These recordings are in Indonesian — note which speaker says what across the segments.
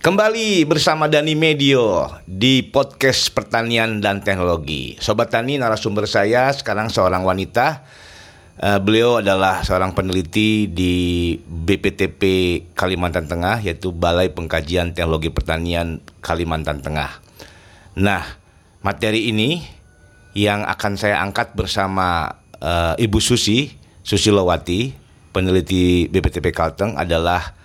Speaker 1: Kembali bersama Dani Medio di podcast pertanian dan teknologi. Sobat Tani, narasumber saya sekarang seorang wanita. Uh, beliau adalah seorang peneliti di BPTP Kalimantan Tengah, yaitu Balai Pengkajian Teknologi Pertanian Kalimantan Tengah. Nah, materi ini yang akan saya angkat bersama uh, Ibu Susi, Susilowati, peneliti BPTP Kalteng adalah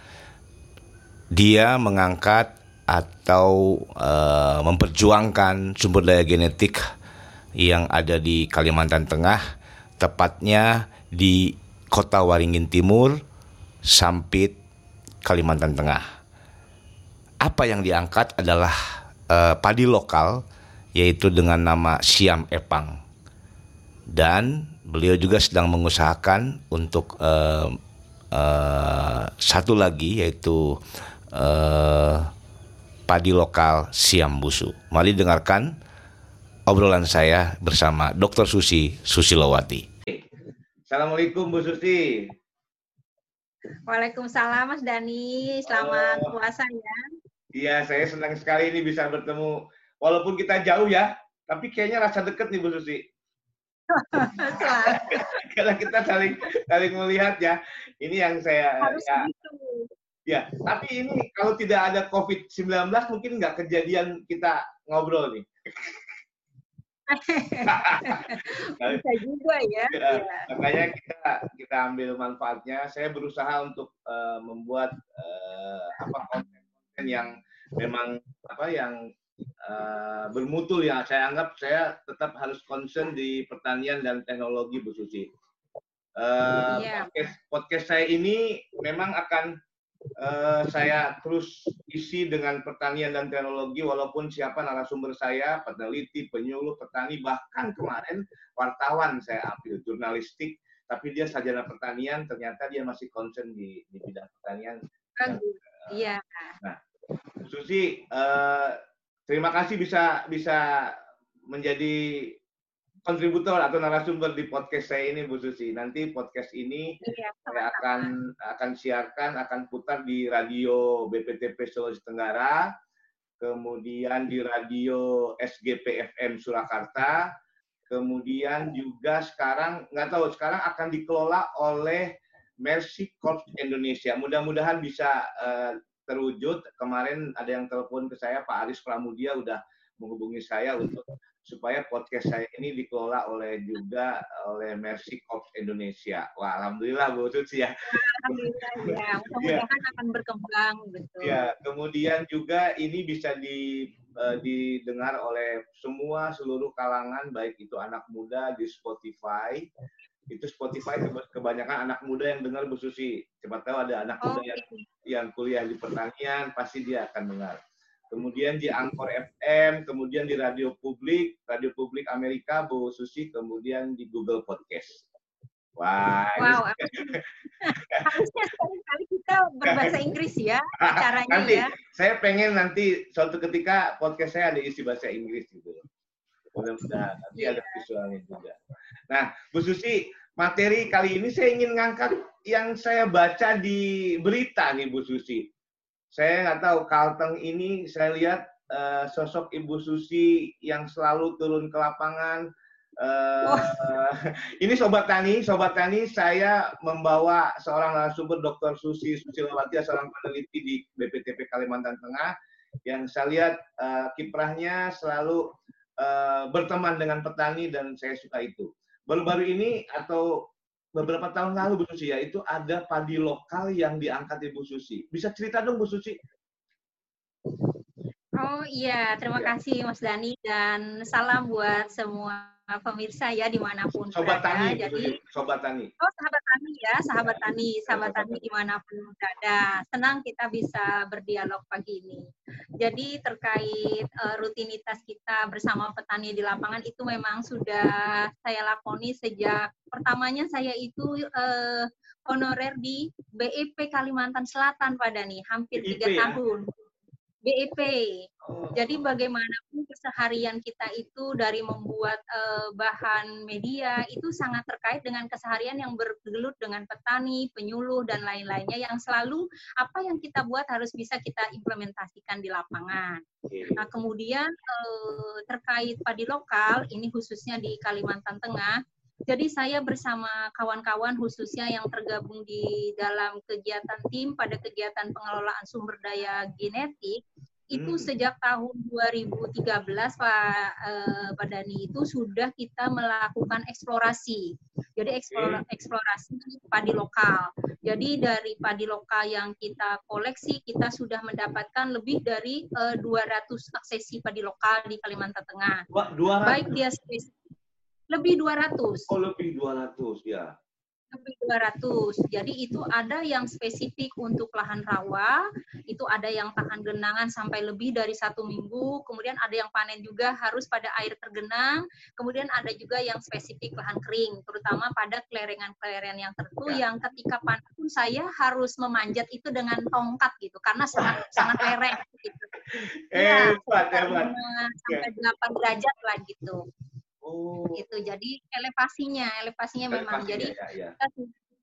Speaker 1: dia mengangkat atau uh, memperjuangkan sumber daya genetik yang ada di Kalimantan Tengah, tepatnya di Kota Waringin Timur, Sampit, Kalimantan Tengah. Apa yang diangkat adalah uh, padi lokal, yaitu dengan nama Siam Epang. Dan beliau juga sedang mengusahakan untuk uh, uh, satu lagi, yaitu uh, padi lokal Siam Busu. Mari dengarkan obrolan saya bersama Dr. Susi Susilowati. Assalamualaikum Bu Susi.
Speaker 2: Waalaikumsalam Mas Dani, selamat Halo. puasa ya.
Speaker 1: Iya, saya senang sekali ini bisa bertemu. Walaupun kita jauh ya, tapi kayaknya rasa deket nih Bu Susi. Karena kita saling saling melihat ya. Ini yang saya
Speaker 2: Harus
Speaker 1: ya,
Speaker 2: gitu.
Speaker 1: Ya, tapi ini kalau tidak ada COVID-19 mungkin nggak kejadian kita ngobrol nih.
Speaker 2: Bisa juga ya. ya.
Speaker 1: ya. Makanya kita kita ambil manfaatnya. Saya berusaha untuk uh, membuat uh, apa konten-konten yang memang apa yang uh, bermutu ya. Saya anggap saya tetap harus concern di pertanian dan teknologi Bu Susi. Uh, yeah. podcast, podcast saya ini memang akan uh, saya terus isi dengan pertanian dan teknologi walaupun siapa narasumber saya, peneliti, penyuluh, petani, bahkan kemarin wartawan saya ambil jurnalistik, tapi dia sarjana pertanian, ternyata dia masih concern di, di bidang pertanian.
Speaker 2: Iya.
Speaker 1: Uh, nah, Susi, uh, terima kasih bisa bisa menjadi kontributor atau narasumber di podcast saya ini Bu Susi. Nanti podcast ini iya, saya akan akan siarkan akan putar di radio BPTP Sulawesi Tenggara, kemudian di radio SGP FM Surakarta, kemudian juga sekarang nggak tahu sekarang akan dikelola oleh Mercy Corps Indonesia. Mudah-mudahan bisa uh, terwujud. Kemarin ada yang telepon ke saya Pak Aris Pramudia udah menghubungi saya untuk supaya podcast saya ini dikelola oleh juga oleh Mercy Corps Indonesia. Wah, alhamdulillah Bu Suci ya.
Speaker 2: Alhamdulillah ya, mudah-mudahan ya. akan berkembang betul.
Speaker 1: Ya, kemudian juga ini bisa di uh, didengar oleh semua seluruh kalangan baik itu anak muda di Spotify. Itu Spotify kebanyakan anak muda yang dengar Bu Susi. Cepat tahu ada anak oh, muda yang, yang kuliah di pertanian pasti dia akan dengar kemudian di Angkor FM, kemudian di Radio Publik, Radio Publik Amerika, Bu Susi, kemudian di Google Podcast.
Speaker 2: Wah, wow, harusnya sekali-kali kita berbahasa Inggris ya caranya
Speaker 1: nanti,
Speaker 2: ya.
Speaker 1: Saya pengen nanti suatu ketika podcast saya ada isi bahasa Inggris gitu. Mudah-mudahan nanti yeah. ada visualnya juga. Nah, Bu Susi, materi kali ini saya ingin ngangkat yang saya baca di berita nih Bu Susi saya nggak tahu Kalteng ini saya lihat uh, sosok Ibu Susi yang selalu turun ke lapangan. Uh, uh, ini sobat tani, sobat tani, saya membawa seorang narasumber Dr. Susi Susilawati, seorang peneliti di BPTP Kalimantan Tengah, yang saya lihat uh, kiprahnya selalu uh, berteman dengan petani dan saya suka itu. Baru-baru ini atau beberapa tahun lalu Bu Susi ya, itu ada padi lokal yang diangkat Ibu Susi. Bisa cerita dong Bu Susi?
Speaker 2: Oh iya, terima ya. kasih Mas Dani dan salam buat semua pemirsa ya di mana pun
Speaker 1: Sobat berada. Tani, Jadi Sobat Tani.
Speaker 2: Oh sahabat Tani ya, sahabat Tani, sahabat Tani di mana pun berada. Senang kita bisa berdialog pagi ini. Jadi terkait uh, rutinitas kita bersama petani di lapangan itu memang sudah saya lakoni sejak pertamanya saya itu uh, honorer di BEP Kalimantan Selatan Pak Dani, hampir tiga ya? BEP. Oh. Jadi bagaimanapun keseharian kita itu dari membuat uh, bahan media itu sangat terkait dengan keseharian yang bergelut dengan petani, penyuluh dan lain-lainnya yang selalu apa yang kita buat harus bisa kita implementasikan di lapangan. Nah, kemudian uh, terkait padi lokal ini khususnya di Kalimantan Tengah jadi saya bersama kawan-kawan khususnya yang tergabung di dalam kegiatan tim pada kegiatan pengelolaan sumber daya genetik itu hmm. sejak tahun 2013 Pak eh, Pak Dani itu sudah kita melakukan eksplorasi. Jadi eksplor, eksplorasi padi lokal. Jadi dari padi lokal yang kita koleksi kita sudah mendapatkan lebih dari eh, 200 aksesi padi lokal di Kalimantan Tengah.
Speaker 1: Wah, 200.
Speaker 2: Baik dia spesifik lebih 200.
Speaker 1: Oh, lebih 200 ya.
Speaker 2: Lebih 200. Jadi itu ada yang spesifik untuk lahan rawa, itu ada yang tahan genangan sampai lebih dari satu minggu, kemudian ada yang panen juga harus pada air tergenang, kemudian ada juga yang spesifik lahan kering, terutama pada kelerengan-kelerengan yang tertentu ya. yang ketika panen pun saya harus memanjat itu dengan tongkat gitu, karena sangat sangat lereng gitu.
Speaker 1: Eh, ya, hebat,
Speaker 2: Sampai 8 derajat lah gitu. Oh. Gitu. Jadi elevasinya, elevasinya Elevasi, memang. Jadi ya, ya. kita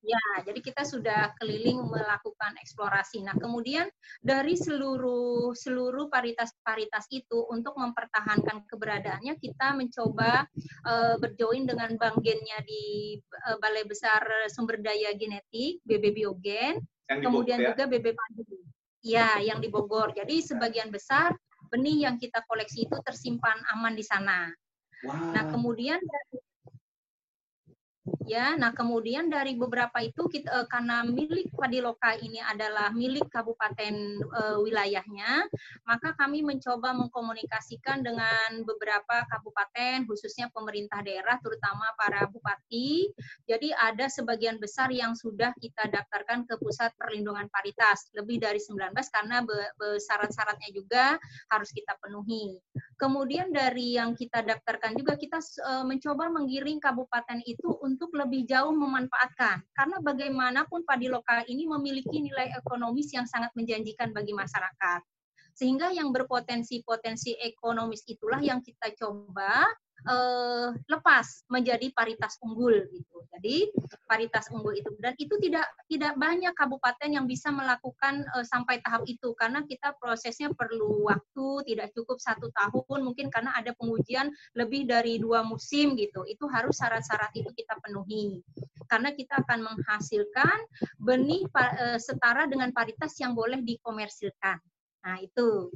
Speaker 2: ya, jadi kita sudah keliling melakukan eksplorasi. Nah, kemudian dari seluruh seluruh paritas-paritas itu untuk mempertahankan keberadaannya kita mencoba uh, berjoin dengan bank gennya di uh, Balai Besar Sumber Daya Genetik BB Biogen, kemudian ya? juga BB Padi. Ya, yang di Bogor. Jadi sebagian besar benih yang kita koleksi itu tersimpan aman di sana. Nah, kemudian Ya, nah kemudian dari beberapa itu kita uh, karena milik Padiloka ini adalah milik kabupaten uh, wilayahnya, maka kami mencoba mengkomunikasikan dengan beberapa kabupaten khususnya pemerintah daerah terutama para bupati. Jadi ada sebagian besar yang sudah kita daftarkan ke pusat perlindungan paritas, lebih dari 19 karena syarat-syaratnya juga harus kita penuhi. Kemudian dari yang kita daftarkan juga kita uh, mencoba menggiring kabupaten itu untuk lebih jauh memanfaatkan. Karena bagaimanapun padi lokal ini memiliki nilai ekonomis yang sangat menjanjikan bagi masyarakat. Sehingga yang berpotensi-potensi ekonomis itulah yang kita coba uh, lepas menjadi paritas unggul gitu. Jadi paritas unggul itu dan itu tidak tidak banyak kabupaten yang bisa melakukan uh, sampai tahap itu karena kita prosesnya perlu waktu tidak cukup satu tahun mungkin karena ada pengujian lebih dari dua musim gitu. Itu harus syarat-syarat itu kita penuhi karena kita akan menghasilkan benih uh, setara dengan paritas yang boleh dikomersilkan. Nah, itu.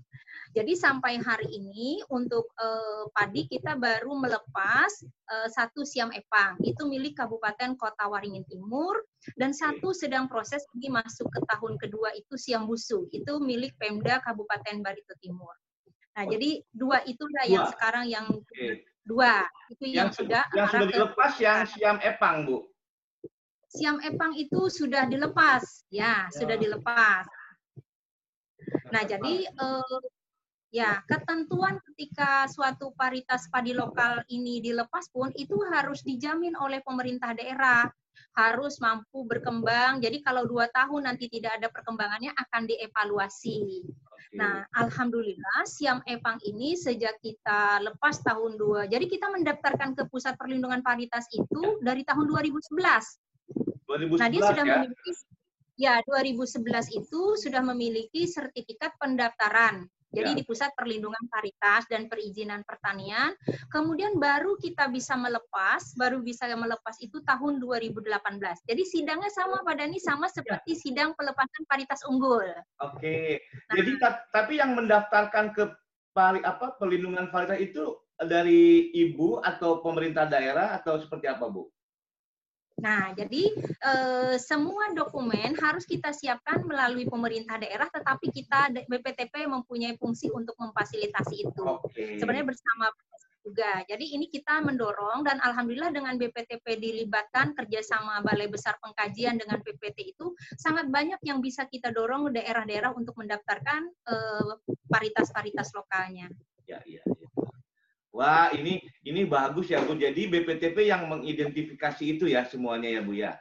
Speaker 2: Jadi sampai hari ini untuk uh, padi kita baru melepas uh, satu siam epang, itu milik Kabupaten Kota Waringin Timur, dan satu sedang proses ini masuk ke tahun kedua itu siam busu, itu milik Pemda Kabupaten Barito Timur. Nah, oh. jadi dua itulah dua. yang sekarang yang okay. dua itu yang, yang sudah
Speaker 1: yang sudah dilepas ke, yang siam epang, Bu.
Speaker 2: Siam epang itu sudah dilepas, ya, ya. sudah dilepas. Nah, jadi uh, Ya, ketentuan ketika suatu paritas padi lokal ini dilepas pun itu harus dijamin oleh pemerintah daerah, harus mampu berkembang. Jadi kalau dua tahun nanti tidak ada perkembangannya akan dievaluasi. Nah, alhamdulillah Siam Epang ini sejak kita lepas tahun dua, jadi kita mendaftarkan ke Pusat Perlindungan Paritas itu dari tahun 2011.
Speaker 1: 2011 nah, dia
Speaker 2: sudah
Speaker 1: ya?
Speaker 2: memiliki ya 2011 itu sudah memiliki sertifikat pendaftaran jadi ya. di Pusat Perlindungan Paritas dan Perizinan Pertanian, kemudian baru kita bisa melepas, baru bisa melepas itu tahun 2018. Jadi sidangnya sama pada ini sama seperti ya. sidang pelepasan paritas unggul.
Speaker 1: Oke. Nah, Jadi tapi yang mendaftarkan ke pari, apa perlindungan paritas itu dari ibu atau pemerintah daerah atau seperti apa, Bu?
Speaker 2: Nah, jadi eh, semua dokumen harus kita siapkan melalui pemerintah daerah, tetapi kita BPTP mempunyai fungsi untuk memfasilitasi itu. Okay. Sebenarnya bersama juga. Jadi ini kita mendorong dan alhamdulillah dengan BPTP dilibatkan kerjasama Balai Besar Pengkajian dengan PPT itu sangat banyak yang bisa kita dorong daerah-daerah untuk mendaftarkan eh, paritas-paritas uh, lokalnya.
Speaker 1: Ya, ya, ya. Wah, ini ini bagus ya Bu. Jadi BPTP yang mengidentifikasi itu ya semuanya ya Bu ya.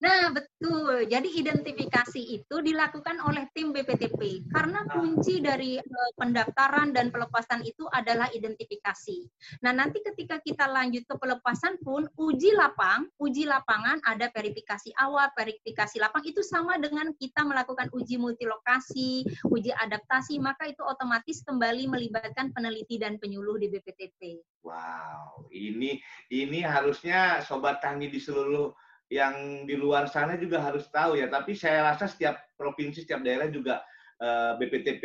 Speaker 2: Nah, betul. Jadi identifikasi itu dilakukan oleh tim BPTP karena ah. kunci dari uh, pendaftaran dan pelepasan itu adalah identifikasi. Nah, nanti ketika kita lanjut ke pelepasan pun uji lapang, uji lapangan ada verifikasi awal, verifikasi lapang itu sama dengan kita melakukan uji multilokasi, uji adaptasi, maka itu otomatis kembali melibatkan peneliti dan penyuluh di BPTP.
Speaker 1: Wow, ini ini harusnya sobat tani di seluruh yang di luar sana juga harus tahu ya. Tapi saya rasa setiap provinsi, setiap daerah juga eh, BPTP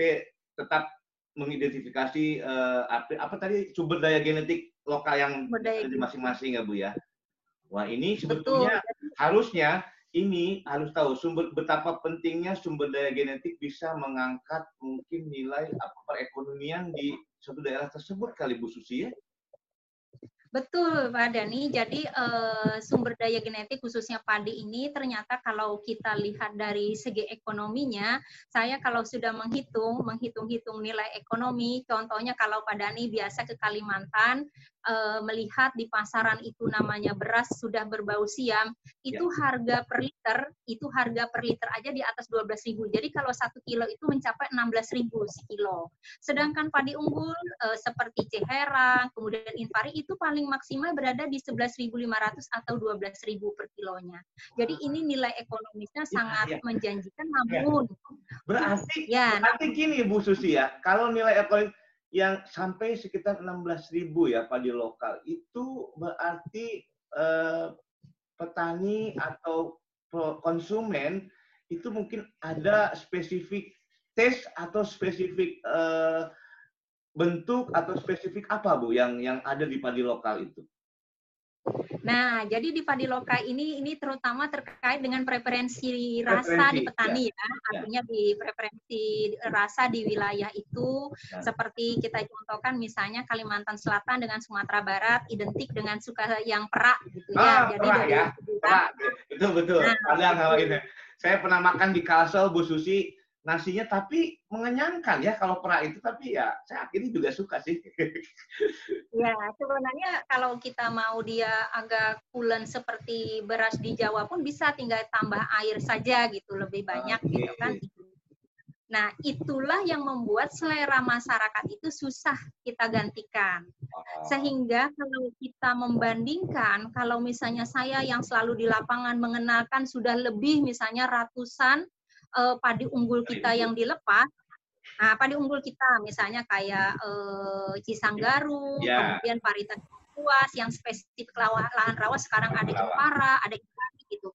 Speaker 1: tetap mengidentifikasi uh, apa, apa tadi sumber daya genetik lokal yang ada di masing-masing ya Bu ya. Wah ini sebetulnya Betul. harusnya ini harus tahu sumber betapa pentingnya sumber daya genetik bisa mengangkat mungkin nilai apa perekonomian di suatu daerah tersebut kali Bu Susi ya.
Speaker 2: Betul, Pak Dani. Jadi uh, sumber daya genetik khususnya padi ini ternyata kalau kita lihat dari segi ekonominya, saya kalau sudah menghitung, menghitung-hitung nilai ekonomi, contohnya kalau Pak Dani biasa ke Kalimantan, uh, melihat di pasaran itu namanya beras sudah berbau siam, itu ya. harga per liter, itu harga per liter aja di atas 12.000. Jadi kalau satu kilo itu mencapai 16.000 sekilo. Sedangkan padi unggul uh, seperti Ceherang, kemudian Inpari itu paling maksimal berada di 11.500 atau 12.000 per kilonya. Jadi ini nilai ekonomisnya ya, sangat ya. menjanjikan, ya. namun
Speaker 1: berarti ya, berarti gini Bu Susi ya, kalau nilai ekonomi yang sampai sekitar 16.000 ya padi lokal itu berarti eh, petani atau konsumen itu mungkin ada spesifik tes atau spesifik eh, bentuk atau spesifik apa Bu yang yang ada di padi lokal itu?
Speaker 2: Nah, jadi di padi lokal ini ini terutama terkait dengan preferensi rasa preferensi, di petani ya. ya. Artinya di preferensi rasa di wilayah itu ya. seperti kita contohkan misalnya Kalimantan Selatan dengan Sumatera Barat identik dengan suka yang perak gitu ya.
Speaker 1: Ah, jadi perak, ya. Perak. Betul betul. Nah. Saya pernah makan di Kalsel Bu Susi nasinya tapi mengenyangkan ya kalau perak itu tapi ya saya akhirnya juga suka sih.
Speaker 2: ya sebenarnya kalau kita mau dia agak pulen seperti beras di Jawa pun bisa tinggal tambah air saja gitu lebih banyak okay. gitu kan. Nah itulah yang membuat selera masyarakat itu susah kita gantikan. Sehingga kalau kita membandingkan kalau misalnya saya yang selalu di lapangan mengenalkan sudah lebih misalnya ratusan uh, padi unggul kita yang dilepas, nah padi unggul kita misalnya kayak uh, Cisanggaru, yeah. kemudian paritas puas yang spesifik lahan rawa sekarang ada Jepara, ada gitu.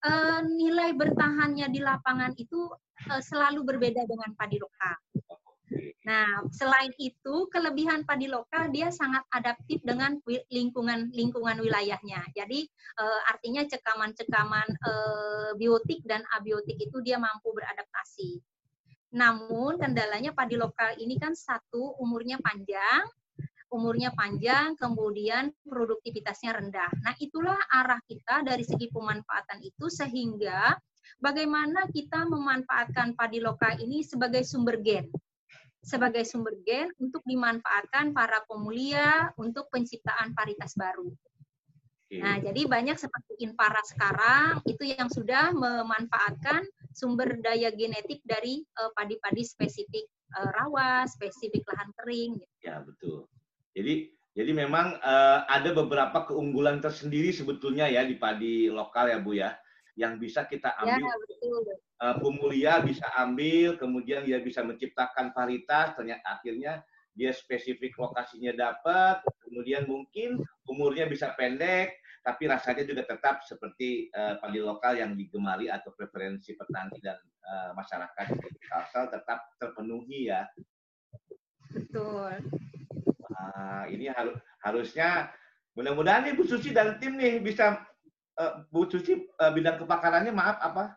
Speaker 2: Uh, nilai bertahannya di lapangan itu uh, selalu berbeda dengan padi lokal. Nah, selain itu, kelebihan padi lokal dia sangat adaptif dengan lingkungan lingkungan wilayahnya. Jadi uh, artinya cekaman-cekaman uh, biotik dan abiotik itu dia mampu beradaptasi. Namun kendalanya padi lokal ini kan satu umurnya panjang, umurnya panjang, kemudian produktivitasnya rendah. Nah, itulah arah kita dari segi pemanfaatan itu sehingga bagaimana kita memanfaatkan padi lokal ini sebagai sumber gen sebagai sumber gen untuk dimanfaatkan para pemulia untuk penciptaan paritas baru. Nah, jadi banyak seperti Inpara sekarang itu yang sudah memanfaatkan sumber daya genetik dari eh, padi-padi uh, spesifik uh, rawa, spesifik lahan kering.
Speaker 1: Gitu. Ya betul. Jadi jadi memang uh, ada beberapa keunggulan tersendiri sebetulnya ya di padi lokal ya Bu ya yang bisa kita ya, ambil. Ya, betul. Uh, pemulia bisa ambil, kemudian dia bisa menciptakan varietas, ternyata akhirnya dia spesifik lokasinya dapat, kemudian mungkin umurnya bisa pendek, tapi rasanya juga tetap seperti uh, padi lokal yang digemari atau preferensi petani dan uh, masyarakat Kalsel tetap terpenuhi ya.
Speaker 2: Betul.
Speaker 1: Nah, ini harus harusnya mudah-mudahan nih Bu Susi dan tim nih bisa uh, Bu Suci uh, bidang kepakarannya maaf apa?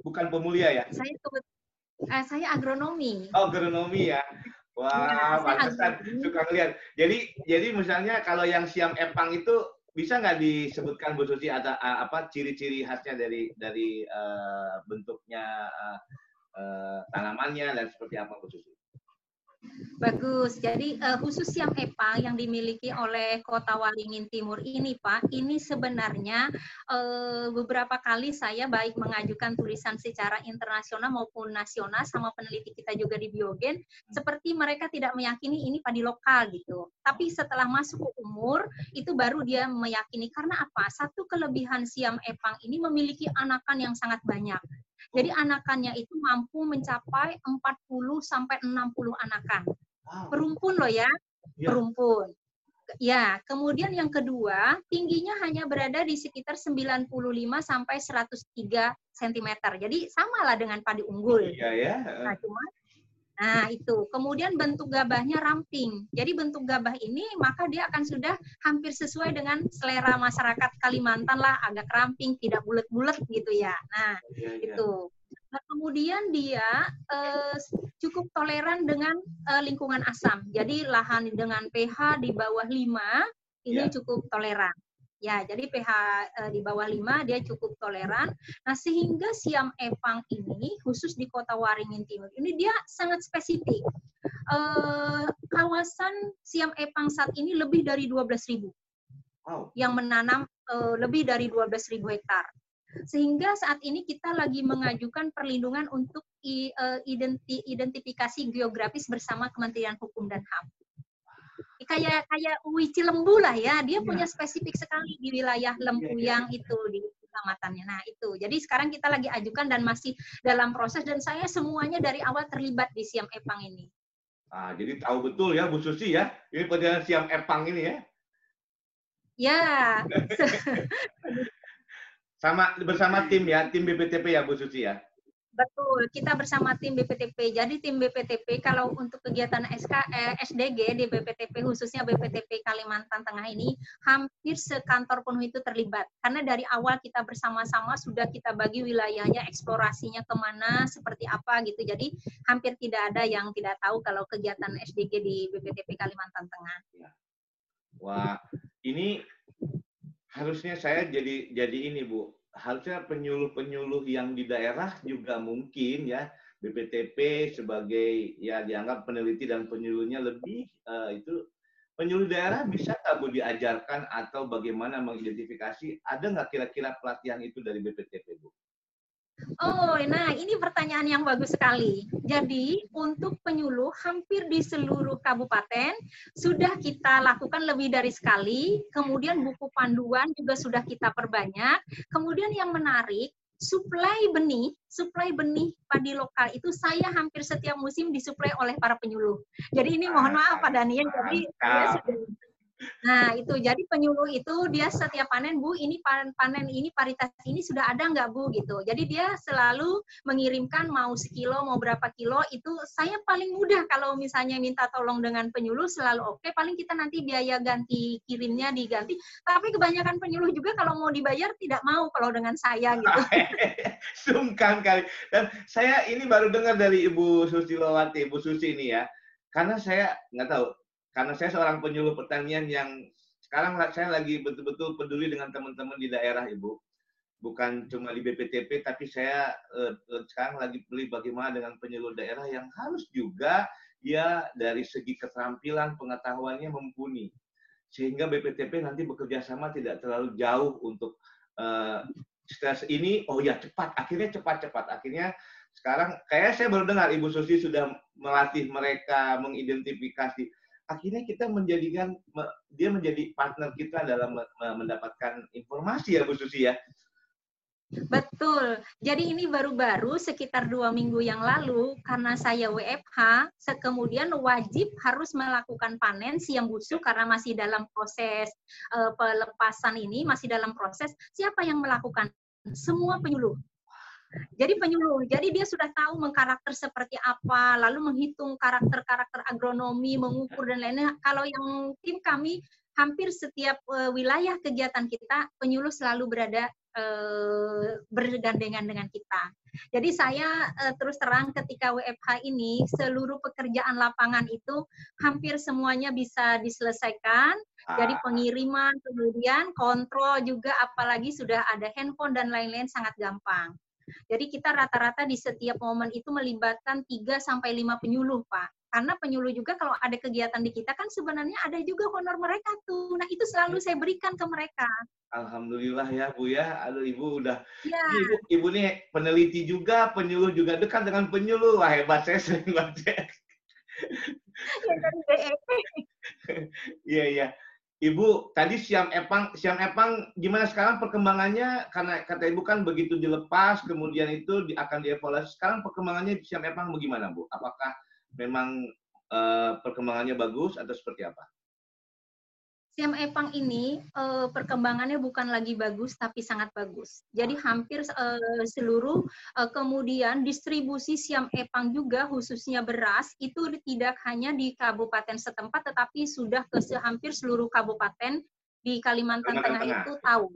Speaker 1: Bukan pemulia ya?
Speaker 2: Saya uh, saya agronomi.
Speaker 1: Oh, agronomi ya. Wah, ya, pantesan suka ngeliat. Jadi jadi misalnya kalau yang siam epang itu bisa nggak disebutkan Bu Suci ada apa ciri-ciri khasnya dari dari uh, bentuknya uh, uh, tanamannya dan seperti apa Bu Suci?
Speaker 2: Bagus. Jadi uh, khusus yang EPA yang dimiliki oleh Kota Waringin Timur ini, Pak, ini sebenarnya uh, beberapa kali saya baik mengajukan tulisan secara internasional maupun nasional sama peneliti kita juga di Biogen, seperti mereka tidak meyakini ini padi lokal gitu. Tapi setelah masuk ke umur, itu baru dia meyakini karena apa? Satu kelebihan siam epang ini memiliki anakan yang sangat banyak. Jadi anakannya itu mampu mencapai 40 sampai 60 anakan. Perumpun loh ya, ya. perumpun. Ya, kemudian yang kedua, tingginya hanya berada di sekitar 95 sampai 103 cm. Jadi samalah dengan padi unggul.
Speaker 1: Iya ya.
Speaker 2: Nah, cuma Nah, itu. Kemudian bentuk gabahnya ramping. Jadi bentuk gabah ini maka dia akan sudah hampir sesuai dengan selera masyarakat Kalimantan lah, agak ramping, tidak bulat-bulat gitu ya. Nah, ya, ya. itu. Nah, kemudian dia eh, cukup toleran dengan eh, lingkungan asam. Jadi lahan dengan pH di bawah 5 ini ya. cukup toleran. Ya, jadi pH e, di bawah 5 dia cukup toleran. Nah, sehingga siam epang ini khusus di Kota Waringin Timur ini dia sangat spesifik. E, kawasan siam epang saat ini lebih dari 12.000. Wow. Yang menanam e, lebih dari 12.000 hektar. Sehingga saat ini kita lagi mengajukan perlindungan untuk identi, identifikasi geografis bersama Kementerian Hukum dan HAM kayak kayak Uwi Cilembu lah ya. Dia ya. punya spesifik sekali di wilayah Lempuyang ya, ya. itu di kecamatannya. Nah, itu. Jadi sekarang kita lagi ajukan dan masih dalam proses dan saya semuanya dari awal terlibat di Siam Epang ini.
Speaker 1: Ah, jadi tahu betul ya Bu Susi ya. Ini perjalanan Siam Epang ini ya.
Speaker 2: Ya.
Speaker 1: Sama bersama tim ya, tim BPTP ya Bu Susi ya.
Speaker 2: Betul, kita bersama tim BPTP. Jadi tim BPTP kalau untuk kegiatan SK, eh, SDG di BPTP khususnya BPTP Kalimantan Tengah ini hampir sekantor penuh itu terlibat. Karena dari awal kita bersama-sama sudah kita bagi wilayahnya, eksplorasinya ke mana, seperti apa gitu. Jadi hampir tidak ada yang tidak tahu kalau kegiatan SDG di BPTP Kalimantan Tengah. Ya.
Speaker 1: Wah, ini harusnya saya jadi jadi ini Bu harusnya penyuluh-penyuluh yang di daerah juga mungkin ya BPTP sebagai ya dianggap peneliti dan penyuluhnya lebih uh, itu penyuluh daerah bisa nggak Bu diajarkan atau bagaimana mengidentifikasi ada nggak kira-kira pelatihan itu dari BPTP Bu?
Speaker 2: Oh, nah ini pertanyaan yang bagus sekali. Jadi untuk penyuluh hampir di seluruh kabupaten sudah kita lakukan lebih dari sekali. Kemudian buku panduan juga sudah kita perbanyak. Kemudian yang menarik, suplai benih, suplai benih padi lokal itu saya hampir setiap musim disuplai oleh para penyuluh. Jadi ini mohon maaf Pak Daniel, jadi saya sudah Nah, itu jadi penyuluh itu dia setiap panen, Bu, ini panen, panen ini paritas ini sudah ada nggak, Bu, gitu. Jadi dia selalu mengirimkan mau sekilo, mau berapa kilo, itu saya paling mudah kalau misalnya minta tolong dengan penyuluh selalu oke, okay. paling kita nanti biaya ganti kirimnya diganti. Tapi kebanyakan penyuluh juga kalau mau dibayar tidak mau kalau dengan saya gitu.
Speaker 1: Sungkan kali. Dan saya ini baru dengar dari Ibu Susilowati, Ibu Susi ini ya. Karena saya nggak tahu, karena saya seorang penyuluh pertanian yang sekarang saya lagi betul-betul peduli dengan teman-teman di daerah, Ibu. Bukan cuma di BPTP, tapi saya eh, sekarang lagi beli bagaimana dengan penyuluh daerah yang harus juga ya dari segi keterampilan pengetahuannya mumpuni. Sehingga BPTP nanti bekerja sama tidak terlalu jauh untuk eh, stres ini, oh ya cepat, akhirnya cepat-cepat. Akhirnya sekarang kayak saya baru dengar Ibu Susi sudah melatih mereka mengidentifikasi akhirnya kita menjadikan dia menjadi partner kita dalam mendapatkan informasi ya Bu Susi ya.
Speaker 2: Betul. Jadi ini baru-baru sekitar dua minggu yang lalu karena saya WFH, kemudian wajib harus melakukan panen siang busuk karena masih dalam proses uh, pelepasan ini masih dalam proses. Siapa yang melakukan? Semua penyuluh. Jadi penyuluh, jadi dia sudah tahu mengkarakter seperti apa, lalu menghitung karakter-karakter agronomi, mengukur dan lainnya. Kalau yang tim kami hampir setiap uh, wilayah kegiatan kita penyuluh selalu berada uh, bergandengan dengan kita. Jadi saya uh, terus terang ketika WFH ini seluruh pekerjaan lapangan itu hampir semuanya bisa diselesaikan. Ah. Jadi pengiriman, kemudian kontrol juga apalagi sudah ada handphone dan lain-lain sangat gampang. Jadi kita rata-rata di setiap momen itu melibatkan 3 sampai 5 penyuluh, Pak karena penyuluh juga kalau ada kegiatan di kita kan sebenarnya ada juga honor mereka tuh. Nah itu selalu saya berikan ke mereka.
Speaker 1: Alhamdulillah ya Bu ya. Aduh Ibu udah. Ya. Ibu, Ibu nih peneliti juga, penyuluh juga dekat dengan penyuluh. Wah hebat saya sering baca. ya dari BEP. Iya iya. Ibu tadi Siam Epang, Siam Epang gimana sekarang perkembangannya? Karena kata Ibu kan begitu dilepas, kemudian itu akan dievaluasi. Sekarang perkembangannya Siam Epang bagaimana Bu? Apakah memang uh, perkembangannya bagus atau seperti apa?
Speaker 2: Siam Epang ini uh, perkembangannya bukan lagi bagus tapi sangat bagus. Jadi hampir uh, seluruh uh, kemudian distribusi Siam Epang juga khususnya beras itu tidak hanya di kabupaten setempat tetapi sudah ke hampir seluruh kabupaten di Kalimantan Tengah, Tengah itu tahu.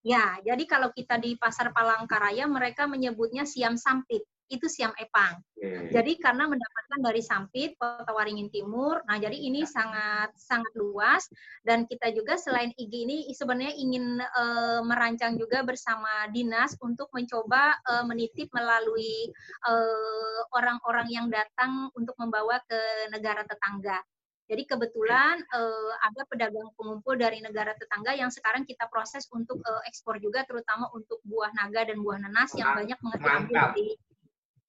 Speaker 2: Ya, jadi kalau kita di Pasar Palangkaraya mereka menyebutnya Siam Sampit itu Siam Epang. Okay. Jadi karena mendapatkan dari Sampit, Kota Waringin Timur. Nah, jadi ini ya. sangat sangat luas dan kita juga selain IG ini sebenarnya ingin uh, merancang juga bersama dinas untuk mencoba uh, menitip melalui eh, orang-orang uh, yang datang untuk membawa ke negara tetangga. Jadi kebetulan uh, ada pedagang pengumpul dari negara tetangga yang sekarang kita proses untuk uh, ekspor juga, terutama untuk buah naga dan buah nanas yang banyak mengambil dari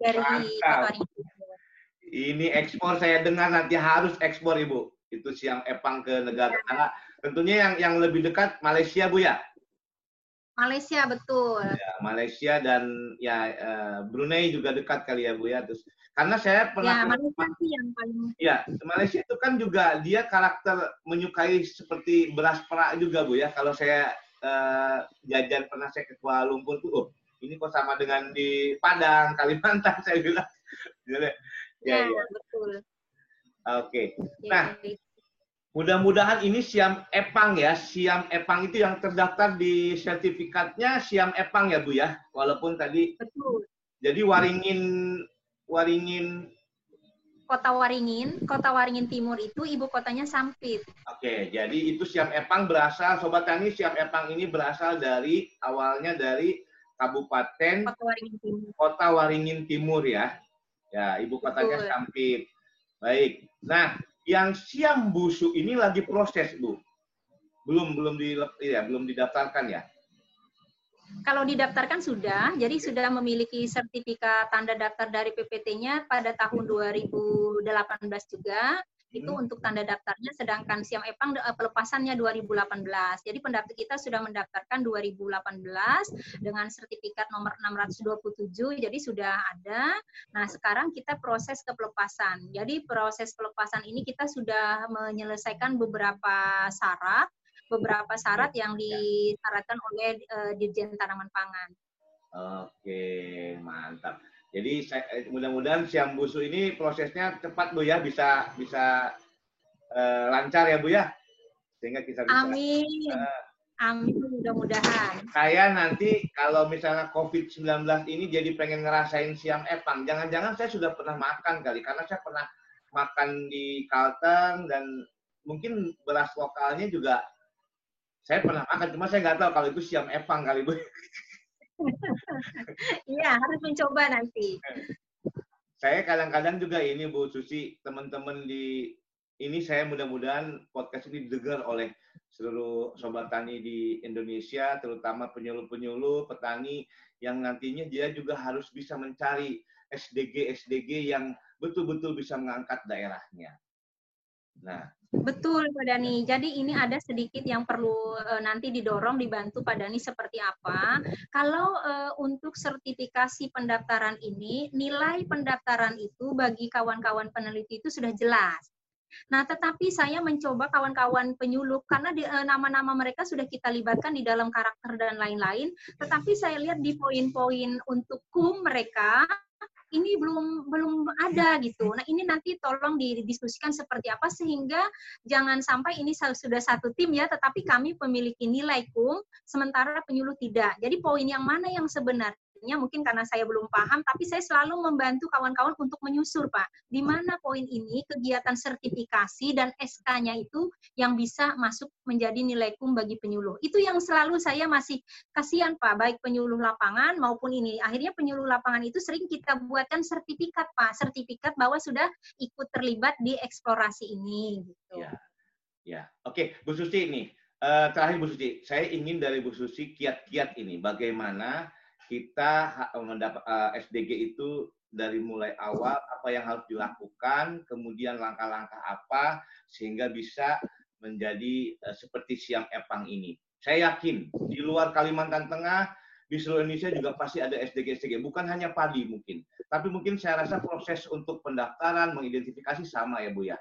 Speaker 2: dari
Speaker 1: Ini ekspor saya dengar nanti harus ekspor Ibu. Itu siang Epang ke negara ya. tetangga. Tentunya yang yang lebih dekat Malaysia Bu ya?
Speaker 2: Malaysia betul.
Speaker 1: Ya, Malaysia dan ya uh, Brunei juga dekat kali ya Bu ya. Terus karena saya pernah ya, Malaysia itu yang paling Ya, Malaysia itu kan juga dia karakter menyukai seperti beras perak juga Bu ya. Kalau saya uh, jajan pernah saya ke Kuala Lumpur tuh, oh, ini kok sama dengan di Padang, Kalimantan saya bilang. ya, ya, ya, betul. Oke. Okay. Nah, mudah-mudahan ini Siam Epang ya. Siam Epang itu yang terdaftar di sertifikatnya Siam Epang ya Bu ya. Walaupun tadi Betul. Jadi Waringin Waringin
Speaker 2: Kota Waringin, Kota Waringin Timur itu ibu kotanya Sampit.
Speaker 1: Oke, jadi itu Siam Epang berasal, Sobat Tani, Siam Epang ini berasal dari, awalnya dari Kabupaten Kota Waringin Timur, Kota Waringin Timur ya. Ya, ibu kotanya Betul. Sampit. Baik. Nah, yang Siam Busu ini lagi proses, Bu. Belum belum di ya, belum didaftarkan ya.
Speaker 2: Kalau didaftarkan sudah, jadi sudah memiliki sertifikat tanda daftar dari PPT-nya pada tahun 2018 juga itu hmm. untuk tanda daftarnya sedangkan Siam Epang uh, pelepasannya 2018. Jadi pendaftar kita sudah mendaftarkan 2018 dengan sertifikat nomor 627 jadi sudah ada. Nah, sekarang kita proses ke pelepasan. Jadi proses pelepasan ini kita sudah menyelesaikan beberapa syarat beberapa syarat yang disyaratkan oleh uh, Dirjen Tanaman Pangan.
Speaker 1: Oke, mantap. Jadi eh, mudah-mudahan siam busu ini prosesnya cepat Bu ya, bisa bisa uh, lancar ya Bu ya. Sehingga kita bisa
Speaker 2: Amin. Uh, Amin mudah-mudahan.
Speaker 1: Saya nanti kalau misalnya COVID-19 ini jadi pengen ngerasain siam epang. Jangan-jangan saya sudah pernah makan kali karena saya pernah makan di Kalteng dan mungkin beras lokalnya juga saya pernah makan, cuma saya nggak tahu kalau itu siam epang kali Bu.
Speaker 2: Iya, harus mencoba nanti.
Speaker 1: Saya kadang-kadang juga ini Bu Susi, teman-teman di ini saya mudah-mudahan podcast ini didengar oleh seluruh sobat tani di Indonesia, terutama penyuluh-penyuluh, petani yang nantinya dia juga harus bisa mencari SDG-SDG yang betul-betul bisa mengangkat daerahnya.
Speaker 2: Nah, Betul Pak Dani. Jadi ini ada sedikit yang perlu uh, nanti didorong dibantu Pak Dani seperti apa. Kalau uh, untuk sertifikasi pendaftaran ini nilai pendaftaran itu bagi kawan-kawan peneliti itu sudah jelas. Nah, tetapi saya mencoba kawan-kawan penyuluh karena eh, nama-nama uh, mereka sudah kita libatkan di dalam karakter dan lain-lain, tetapi saya lihat di poin-poin untuk kum mereka ini belum belum ada gitu. Nah ini nanti tolong didiskusikan seperti apa sehingga jangan sampai ini sudah satu tim ya, tetapi kami memiliki nilai kum, sementara penyuluh tidak. Jadi poin yang mana yang sebenarnya mungkin karena saya belum paham, tapi saya selalu membantu kawan-kawan untuk menyusur, Pak. Di mana poin ini kegiatan sertifikasi dan SK-nya itu yang bisa masuk menjadi nilai kum bagi penyuluh. Itu yang selalu saya masih kasihan, Pak, baik penyuluh lapangan maupun ini. Akhirnya penyuluh lapangan itu sering kita buatkan sertifikat, Pak. Sertifikat bahwa sudah ikut terlibat di eksplorasi ini. Gitu.
Speaker 1: Ya, ya. Oke, Bu Susi ini. Uh, terakhir Bu Susi, saya ingin dari Bu Susi kiat-kiat ini, bagaimana kita mendapat uh, eh, SDG itu dari mulai awal apa yang harus dilakukan, kemudian langkah-langkah apa sehingga bisa menjadi uh, seperti Siam Epang ini. Saya yakin di luar Kalimantan Tengah di seluruh Indonesia juga pasti ada SDG-SDG, bukan hanya padi mungkin, tapi mungkin saya rasa proses untuk pendaftaran, mengidentifikasi sama ya Bu ya.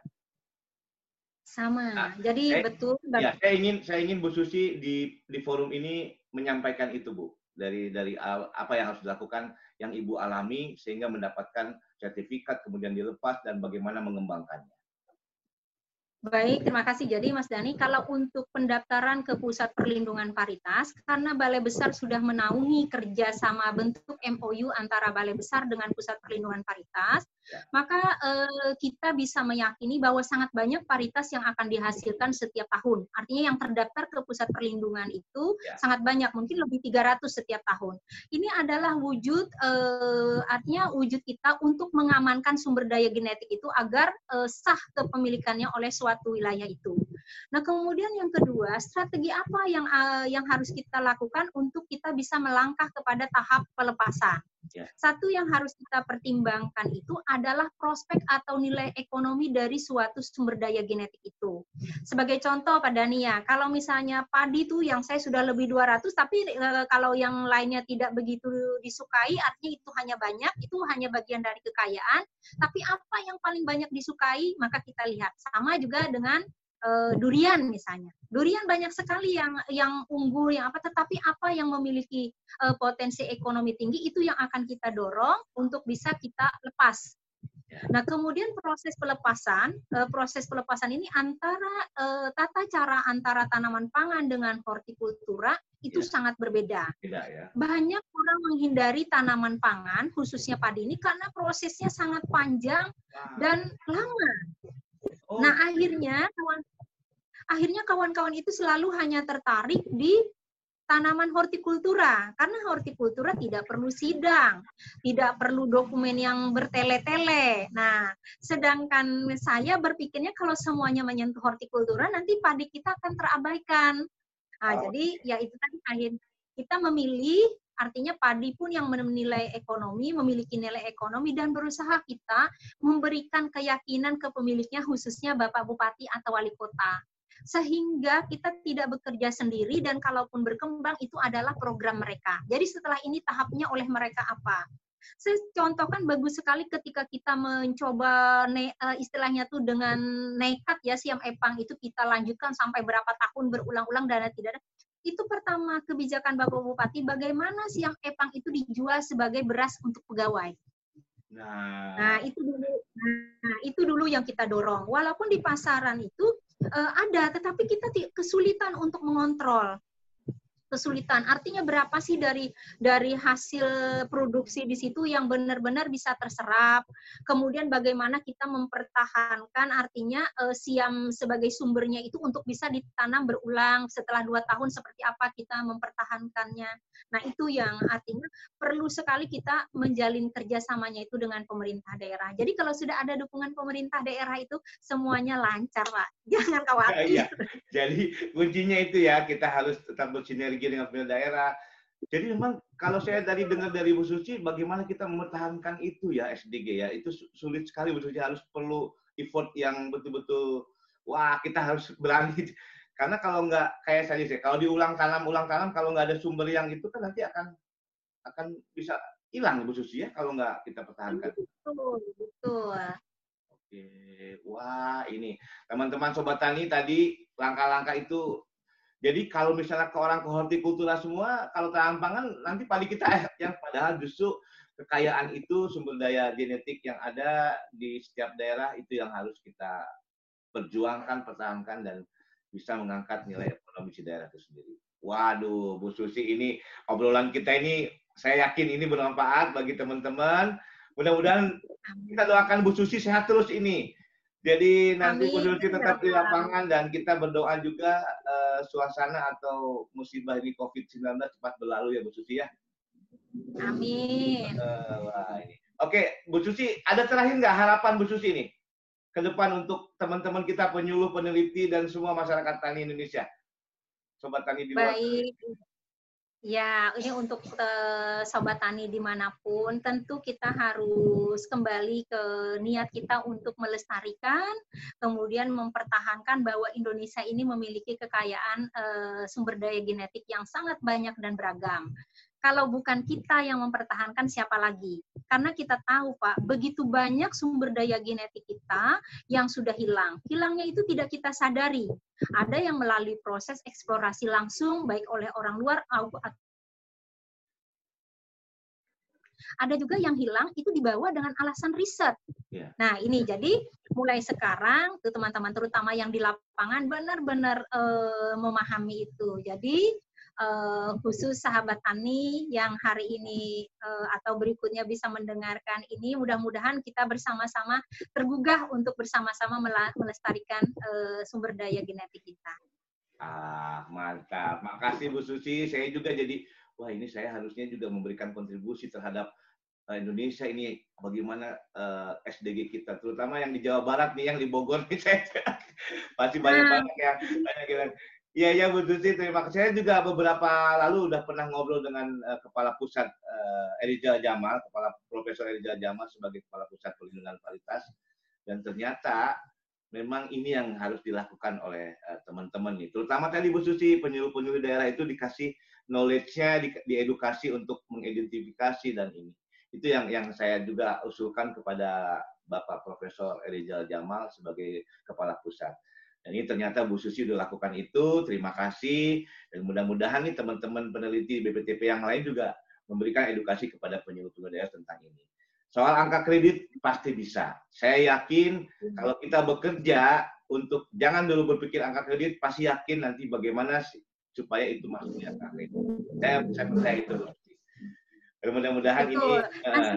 Speaker 2: Sama. Nah, Jadi saya, betul.
Speaker 1: Ya, saya ingin saya ingin Bu Susi di di forum ini menyampaikan itu Bu dari dari apa yang harus dilakukan yang ibu alami sehingga mendapatkan sertifikat kemudian dilepas dan bagaimana mengembangkannya.
Speaker 2: Baik, terima kasih. Jadi Mas Dani, kalau untuk pendaftaran ke Pusat Perlindungan Paritas, karena Balai Besar sudah menaungi kerjasama bentuk MOU antara Balai Besar dengan Pusat Perlindungan Paritas. Maka eh, kita bisa meyakini bahwa sangat banyak paritas yang akan dihasilkan setiap tahun. Artinya yang terdaftar ke Pusat Perlindungan itu ya. sangat banyak, mungkin lebih 300 setiap tahun. Ini adalah wujud, eh, artinya wujud kita untuk mengamankan sumber daya genetik itu agar eh, sah kepemilikannya oleh suatu suatu wilayah itu. Nah, kemudian yang kedua, strategi apa yang uh, yang harus kita lakukan untuk kita bisa melangkah kepada tahap pelepasan? Ya. Satu yang harus kita pertimbangkan itu adalah prospek atau nilai ekonomi dari suatu sumber daya genetik itu. Sebagai contoh Pak Dania, kalau misalnya padi itu yang saya sudah lebih 200 tapi e, kalau yang lainnya tidak begitu disukai artinya itu hanya banyak, itu hanya bagian dari kekayaan. Tapi apa yang paling banyak disukai maka kita lihat. Sama juga dengan uh, durian misalnya. Durian banyak sekali yang yang unggul yang apa tetapi apa yang memiliki uh, potensi ekonomi tinggi itu yang akan kita dorong untuk bisa kita lepas. Ya. Nah, kemudian proses pelepasan, uh, proses pelepasan ini antara uh, tata cara antara tanaman pangan dengan hortikultura itu ya. sangat berbeda. Tidak, ya. Banyak orang menghindari tanaman pangan, khususnya padi ini karena prosesnya sangat panjang dan lama. Oh. Nah, akhirnya kawan akhirnya kawan-kawan itu selalu hanya tertarik di tanaman hortikultura karena hortikultura tidak perlu sidang, tidak perlu dokumen yang bertele-tele. Nah, sedangkan saya berpikirnya kalau semuanya menyentuh hortikultura nanti padi kita akan terabaikan. Nah, oh. jadi ya itu tadi akhir kita memilih Artinya padi pun yang menilai ekonomi, memiliki nilai ekonomi dan berusaha kita memberikan keyakinan ke pemiliknya khususnya Bapak Bupati atau Wali Kota. Sehingga kita tidak bekerja sendiri dan kalaupun berkembang itu adalah program mereka. Jadi setelah ini tahapnya oleh mereka apa? Saya contohkan bagus sekali ketika kita mencoba ne, uh, istilahnya tuh dengan nekat ya siam epang itu kita lanjutkan sampai berapa tahun berulang-ulang dana tidak ada itu pertama kebijakan Bapak Bupati bagaimana siang epang itu dijual sebagai beras untuk pegawai. Nah, nah itu dulu nah itu dulu yang kita dorong. Walaupun di pasaran itu uh, ada tetapi kita kesulitan untuk mengontrol kesulitan. Artinya berapa sih dari dari hasil produksi di situ yang benar-benar bisa terserap. Kemudian bagaimana kita mempertahankan artinya uh, siam sebagai sumbernya itu untuk bisa ditanam berulang setelah dua tahun seperti apa kita mempertahankannya. Nah itu yang artinya perlu sekali kita menjalin kerjasamanya itu dengan pemerintah daerah. Jadi kalau sudah ada dukungan pemerintah daerah itu semuanya lancar Pak. Jangan khawatir. Ya, ya.
Speaker 1: Jadi kuncinya itu ya kita harus tetap bersinergi sinergi dengan pemerintah daerah. Jadi memang kalau saya dari dengar dari Bu Suci, bagaimana kita mempertahankan itu ya SDG ya, itu sulit sekali Bu Suci harus perlu effort yang betul-betul wah kita harus berani. Karena kalau nggak kayak saya sih, kalau diulang tanam ulang tanam kalau nggak ada sumber yang itu kan nanti akan akan bisa hilang Bu Suci ya kalau nggak kita pertahankan. Betul, betul. Oke, wah ini teman-teman sobat tani tadi langkah-langkah itu jadi kalau misalnya ke orang ke hortikultura semua, kalau tanam pangan nanti padi kita yang padahal justru kekayaan itu sumber daya genetik yang ada di setiap daerah itu yang harus kita perjuangkan, pertahankan dan bisa mengangkat nilai ekonomi di daerah itu sendiri. Waduh, Bu Susi ini obrolan kita ini saya yakin ini bermanfaat bagi teman-teman. Mudah-mudahan kita doakan Bu Susi sehat terus ini. Jadi nanti Bu Susi tetap di lapangan dan kita berdoa juga uh, suasana atau musibah ini COVID-19 cepat berlalu ya Bu Susi ya.
Speaker 2: Amin.
Speaker 1: Uh, wah, ini. Oke, Bu Susi, ada terakhir nggak harapan Bu Susi nih ke depan untuk teman-teman kita penyuluh, peneliti dan semua masyarakat tani Indonesia? Sobat tani di luar.
Speaker 2: Baik. Ya, ini untuk uh, sobat tani di mana pun, tentu kita harus kembali ke niat kita untuk melestarikan, kemudian mempertahankan bahwa Indonesia ini memiliki kekayaan uh, sumber daya genetik yang sangat banyak dan beragam kalau bukan kita yang mempertahankan siapa lagi? Karena kita tahu Pak, begitu banyak sumber daya genetik kita yang sudah hilang. Hilangnya itu tidak kita sadari. Ada yang melalui proses eksplorasi langsung baik oleh orang luar ada juga yang hilang itu dibawa dengan alasan riset. Yeah. Nah ini jadi mulai sekarang tuh teman-teman terutama yang di lapangan benar-benar uh, memahami itu. Jadi uh, khusus sahabat tani yang hari ini uh, atau berikutnya bisa mendengarkan ini mudah-mudahan kita bersama-sama tergugah untuk bersama-sama melestarikan uh, sumber daya genetik kita.
Speaker 1: Ah, mantap. Makasih Bu Susi. Saya juga jadi wah ini saya harusnya juga memberikan kontribusi terhadap Indonesia ini bagaimana uh, SDG kita terutama yang di Jawa Barat nih yang di Bogor nih saya pasti banyak nah. banget yang banyak yang Iya, ya Bu Susi, terima kasih. Saya juga beberapa lalu udah pernah ngobrol dengan uh, Kepala Pusat uh, Erija Jamal, Kepala Profesor Erija Jamal sebagai Kepala Pusat Perlindungan Kualitas. Dan ternyata memang ini yang harus dilakukan oleh uh, teman-teman. Terutama tadi Bu Susi, penyuluh-penyuluh daerah itu dikasih knowledge-nya, di, diedukasi untuk mengidentifikasi dan ini. Itu yang yang saya juga usulkan kepada Bapak Profesor Erijal Jamal sebagai Kepala Pusat. Dan ini ternyata Bu Susi sudah lakukan itu. Terima kasih. Dan mudah-mudahan nih teman-teman peneliti BPTP yang lain juga memberikan edukasi kepada penyuluh-penyuluh daerah tentang ini. Soal angka kredit pasti bisa. Saya yakin kalau kita bekerja untuk jangan dulu berpikir angka kredit, pasti yakin nanti bagaimana supaya itu masuk di angka kredit. Saya, saya percaya itu. Mudah-mudahan ini. Uh,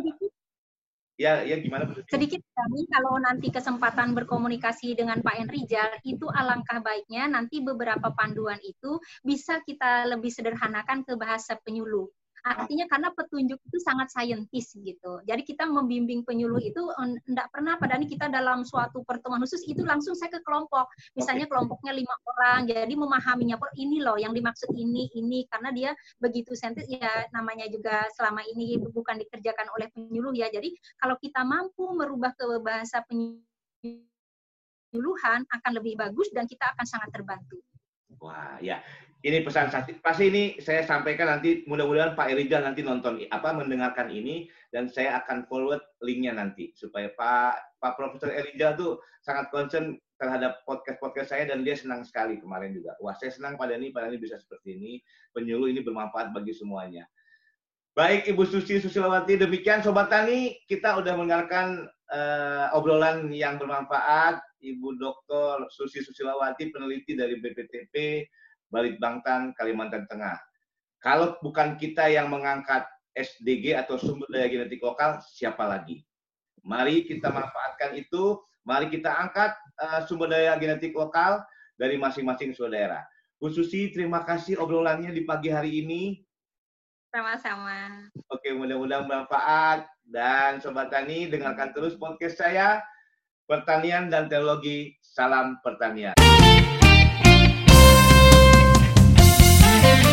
Speaker 1: Ya, ya gimana Bu
Speaker 2: Sedikit kami kalau nanti kesempatan berkomunikasi dengan Pak Enrijal itu alangkah baiknya nanti beberapa panduan itu bisa kita lebih sederhanakan ke bahasa penyuluh. Artinya karena petunjuk itu sangat saintis gitu. Jadi kita membimbing penyuluh itu tidak pernah pada ini kita dalam suatu pertemuan khusus itu langsung saya ke kelompok. Misalnya kelompoknya lima orang, jadi memahaminya oh ini loh yang dimaksud ini ini karena dia begitu sentis ya namanya juga selama ini bukan dikerjakan oleh penyuluh ya. Jadi kalau kita mampu merubah ke bahasa penyuluhan akan lebih bagus dan kita akan sangat terbantu.
Speaker 1: Wah, ya ini pesan pasti ini saya sampaikan nanti mudah-mudahan Pak Erijal nanti nonton apa mendengarkan ini dan saya akan forward linknya nanti supaya Pak Pak Profesor Erijal tuh sangat concern terhadap podcast-podcast saya dan dia senang sekali kemarin juga. Wah saya senang pada ini pada ini bisa seperti ini penyuluh ini bermanfaat bagi semuanya. Baik Ibu Susi Susilawati demikian Sobat Tani kita udah mendengarkan uh, obrolan yang bermanfaat Ibu Dr. Susi Susilawati peneliti dari BPTP Balitbangtan, Kalimantan Tengah. Kalau bukan kita yang mengangkat SDG atau sumber daya genetik lokal, siapa lagi? Mari kita manfaatkan itu, mari kita angkat uh, sumber daya genetik lokal dari masing-masing saudara. Bu Susi, terima kasih obrolannya di pagi hari ini.
Speaker 2: Sama-sama.
Speaker 1: Oke, mudah-mudahan bermanfaat. Dan Sobat Tani, dengarkan terus podcast saya, Pertanian dan Teknologi. Salam Pertanian. Thank you.